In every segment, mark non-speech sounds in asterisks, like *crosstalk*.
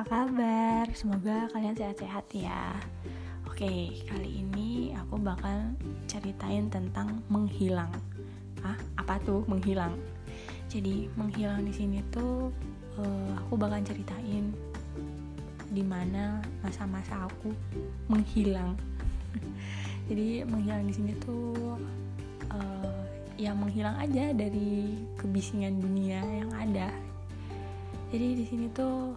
apa kabar? Semoga kalian sehat-sehat ya. Oke, kali ini aku bakal ceritain tentang menghilang. Ah, apa tuh menghilang? Jadi menghilang di sini tuh uh, aku bakal ceritain di mana masa-masa aku menghilang. *laughs* Jadi menghilang di sini tuh uh, yang menghilang aja dari kebisingan dunia yang ada jadi di sini tuh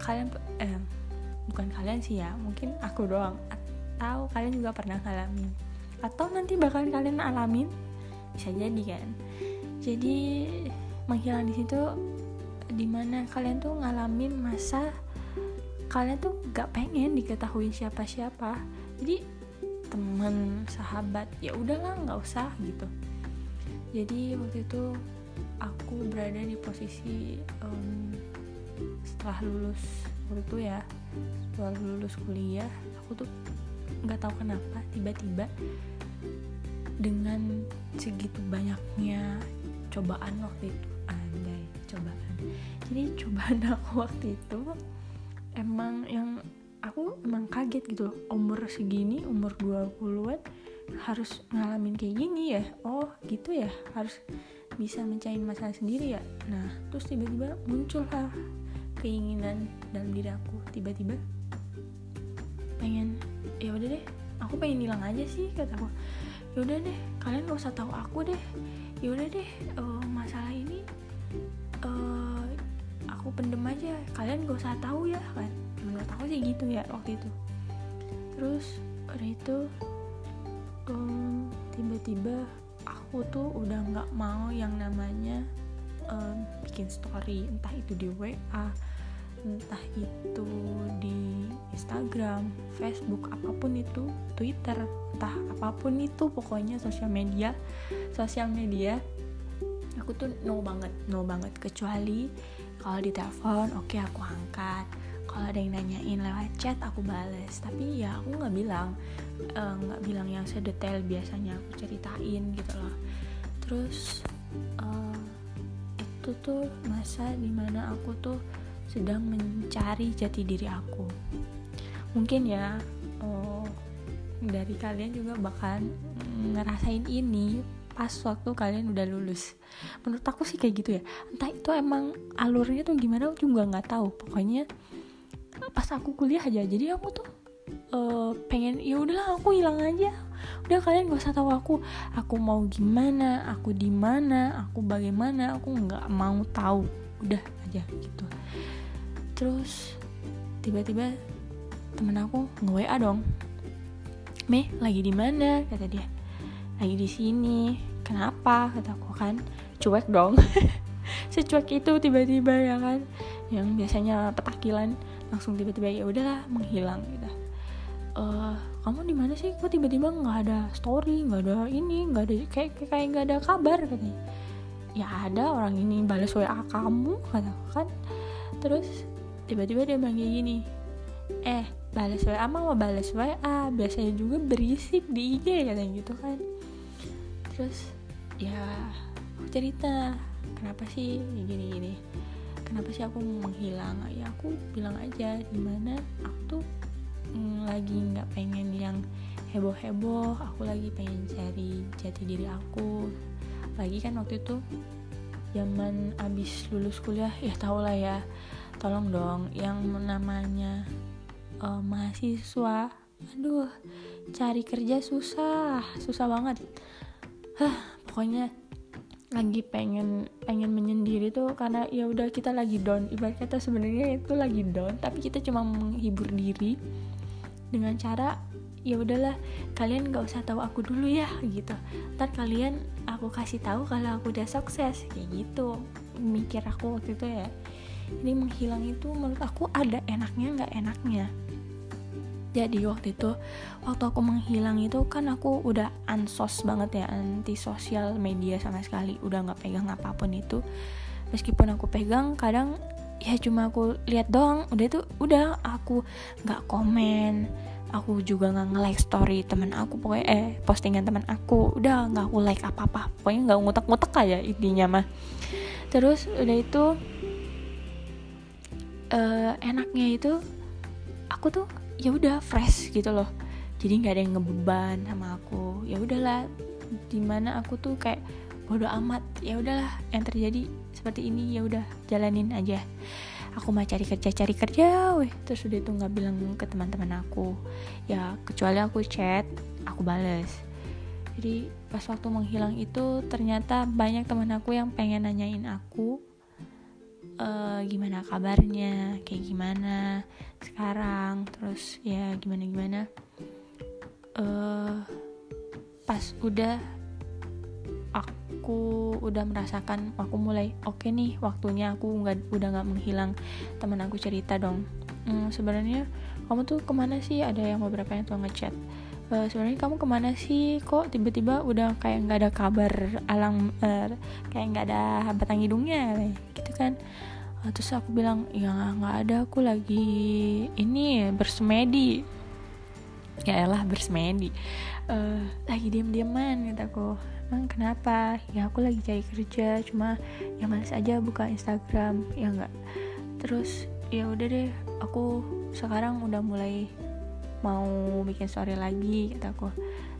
kalian eh bukan kalian sih ya mungkin aku doang. Atau kalian juga pernah ngalamin. Atau nanti bakal kalian alamin. Bisa jadi kan? Jadi menghilang di situ di mana kalian tuh ngalamin masa kalian tuh gak pengen diketahui siapa-siapa. Jadi teman sahabat ya udahlah nggak usah gitu. Jadi waktu itu aku berada di posisi um, setelah lulus waktu itu ya setelah lulus kuliah aku tuh nggak tahu kenapa tiba-tiba dengan segitu banyaknya cobaan waktu itu andai cobaan. Jadi cobaan *laughs* aku waktu itu emang yang aku emang kaget gitu umur segini umur 20-an harus ngalamin kayak gini ya? Oh gitu ya harus bisa mencahin masalah sendiri ya? Nah terus tiba-tiba muncul lah keinginan dalam diri aku. Tiba-tiba pengen ya udah deh aku pengen hilang aja sih kata aku. Ya udah deh kalian gak usah tahu aku deh. Ya udah deh uh, masalah ini uh, aku pendem aja. Kalian gak usah tahu ya kan. Menurut aku sih gitu ya waktu itu. Terus udah itu um, tiba-tiba aku tuh udah nggak mau yang namanya um, bikin story entah itu di WA entah itu di Instagram, Facebook, apa pun itu, Twitter, entah apa pun itu pokoknya sosial media, sosial media aku tuh no banget, no banget. Kecuali kalau di telepon oke okay, aku angkat. Kalau ada yang nanyain lewat chat aku bales. Tapi ya aku nggak bilang eh, nggak uh, bilang yang sedetail biasanya aku ceritain gitu loh. Terus uh, itu tuh masa di mana aku tuh sedang mencari jati diri aku. Mungkin ya uh, dari kalian juga bakal ngerasain ini pas waktu kalian udah lulus. Menurut aku sih kayak gitu ya. Entah itu emang alurnya tuh gimana aku juga nggak tahu. Pokoknya pas aku kuliah aja jadi aku tuh uh, pengen ya udahlah aku hilang aja udah kalian gak usah tahu aku. Aku mau gimana aku di mana aku bagaimana aku nggak mau tahu. Udah aja gitu. Terus tiba-tiba temen aku nge WA dong. Meh lagi di mana? kata dia. Lagi di sini. Kenapa? kata aku kan. Cuek dong. *laughs* Secuek itu tiba-tiba ya kan. Yang biasanya petakilan langsung tiba-tiba ya udahlah menghilang gitu. Uh, kamu di mana sih? Kok tiba-tiba nggak ada story nggak ada ini nggak ada kayak kayak nggak ada kabar katanya. Ya ada orang ini balas wa kamu kata kan. Terus tiba-tiba dia bilang gini eh balas wa mau balas wa biasanya juga berisik di IG katanya gitu kan. Terus ya aku cerita kenapa sih gini gini? Kenapa sih aku menghilang? Ya aku bilang aja di mana aku tuh mm, lagi nggak pengen yang heboh heboh aku lagi pengen cari jati diri aku. Lagi kan waktu itu zaman abis lulus kuliah ya tau lah ya tolong dong yang namanya uh, mahasiswa aduh cari kerja susah susah banget. Hah, pokoknya lagi pengen pengen menyendiri tuh karena ya udah kita lagi down. Ibarat kata sebenarnya itu lagi down tapi kita cuma menghibur diri dengan cara ya udahlah kalian gak usah tahu aku dulu ya gitu. Ntar kalian aku kasih tahu kalau aku udah sukses kayak gitu. Mikir aku waktu itu ya. Ini menghilang itu menurut aku ada enaknya nggak enaknya. Jadi waktu itu waktu aku menghilang itu kan aku udah ansos banget ya anti sosial media sama sekali udah nggak pegang apa pun itu. Meskipun aku pegang kadang ya cuma aku lihat doang. Udah itu udah aku nggak komen. Aku juga nggak nge-like story teman aku pokoknya eh postingan teman aku. Udah nggak aku like apa apa pokoknya nggak ngutak-ngutak aja intinya mah. Terus udah itu uh, enaknya itu aku tuh ya udah fresh gitu loh. Jadi nggak ada yang ngebeban sama aku. Ya udahlah di mana aku tuh kayak bodo amat. Ya udahlah yang terjadi seperti ini ya udah jalanin aja. Aku mau cari kerja cari kerja weh. Terus udah itu nggak bilang ke teman-teman aku. Ya kecuali aku chat aku bales. Jadi pas waktu menghilang itu ternyata banyak teman aku yang pengen nanyain aku uh, gimana kabarnya kayak gimana sekarang terus ya gimana gimana uh, pas udah aku udah merasakan aku mulai oke okay nih waktunya aku nggak udah nggak menghilang. Teman aku cerita dong hmm, sebenarnya kamu tuh ke mana sih? Ada yang beberapa yang tuh ngechat uh, sebenarnya kamu ke mana sih? Kok tiba-tiba udah kayak nggak ada kabar alang uh, kayak nggak ada batang hidungnya? Gitu kan. Uh, terus aku bilang ya nggak ada aku lagi ini bersemedi ya elah bersemedi uh, lagi diam-diaman gitu aku. Emang kenapa? Ya aku lagi cari kerja cuma ya males aja buka Instagram. Ya nggak terus ya udah deh aku sekarang udah mulai mau bikin story lagi kata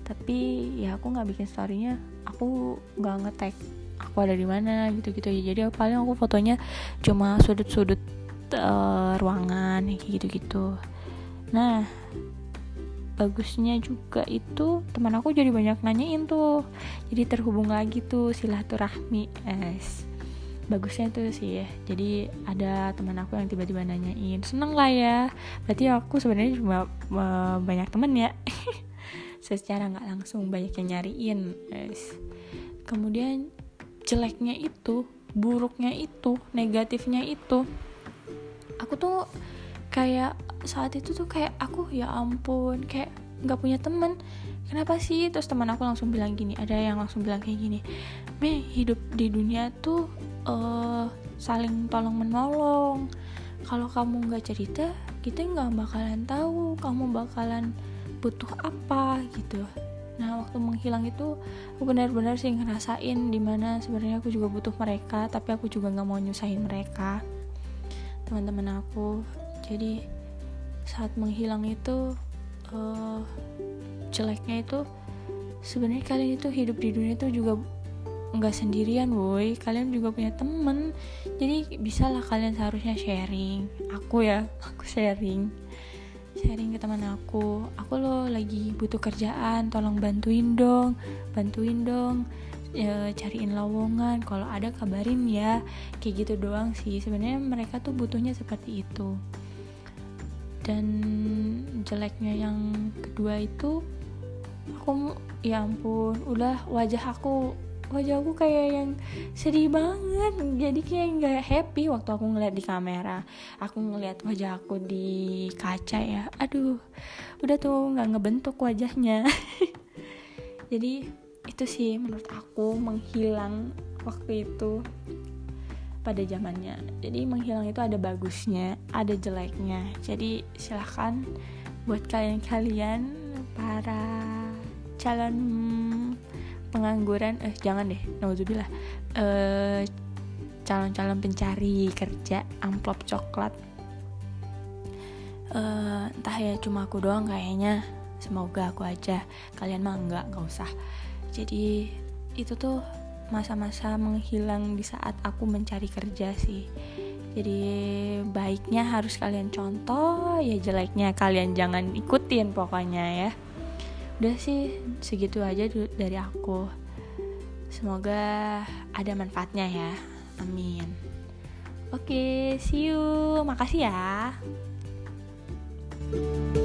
tapi ya aku nggak bikin storynya aku nggak ngetek aku ada di mana gitu-gitu. Ya jadi paling aku fotonya cuma sudut-sudut uh, ruangan kayak gitu-gitu. Nah bagusnya juga itu teman aku jadi banyak nanyain tuh. Jadi terhubung lagi tuh silaturahmi es. Bagusnya tuh sih ya. Jadi ada teman aku yang tiba-tiba nanyain seneng lah ya? Berarti aku sebenarnya cuma banyak temen ya. *laughs* Secara nggak langsung banyak yang nyariin es. Kemudian jeleknya itu buruknya itu negatifnya itu aku tuh kayak saat itu tuh kayak aku ya ampun kayak nggak punya temen. Kenapa sih? Terus teman aku langsung bilang gini ada yang langsung bilang kayak gini me hidup di dunia tuh uh, saling tolong menolong. Kalau kamu nggak cerita kita nggak bakalan tahu kamu bakalan butuh apa gitu. Nah waktu menghilang itu aku benar-benar sih ngerasain di mana sebenarnya aku juga butuh mereka tapi aku juga nggak mau nyusahin mereka teman-teman aku. Jadi saat menghilang itu uh, jeleknya itu sebenarnya kalian itu hidup di dunia itu juga nggak sendirian woi. Kalian juga punya temen. Jadi bisalah kalian seharusnya sharing. Aku ya *laughs* aku sharing. Sharing ke teman aku. Aku lo lagi butuh kerjaan tolong bantuin dong bantuin dong ya, cariin lowongan. Kalau ada kabarin ya kayak gitu doang sih. Sebenarnya mereka tuh butuhnya seperti itu dan jeleknya yang kedua itu aku ya ampun udah wajah aku wajah aku kayak yang sedih banget. Jadi kayak nggak happy waktu aku ngeliat di kamera. Aku ngeliat wajah aku di kaca ya aduh udah tuh nggak ngebentuk wajahnya. *laughs* Jadi itu sih menurut aku menghilang waktu itu pada zamannya. Jadi menghilang itu ada bagusnya ada jeleknya. Jadi silahkan buat kalian-kalian para calon pengangguran eh jangan deh nauzubillah eh calon-calon pencari kerja amplop coklat. Eh, entah ya cuma aku doang kayaknya. Semoga aku aja. Kalian mah enggak nggak usah. Jadi itu tuh masa-masa menghilang di saat aku mencari kerja sih. Jadi baiknya harus kalian contoh ya jeleknya kalian jangan ikutin pokoknya ya. Udah sih segitu aja dari aku. Semoga ada manfaatnya ya. Amin. Oke see you. Makasih ya. thank you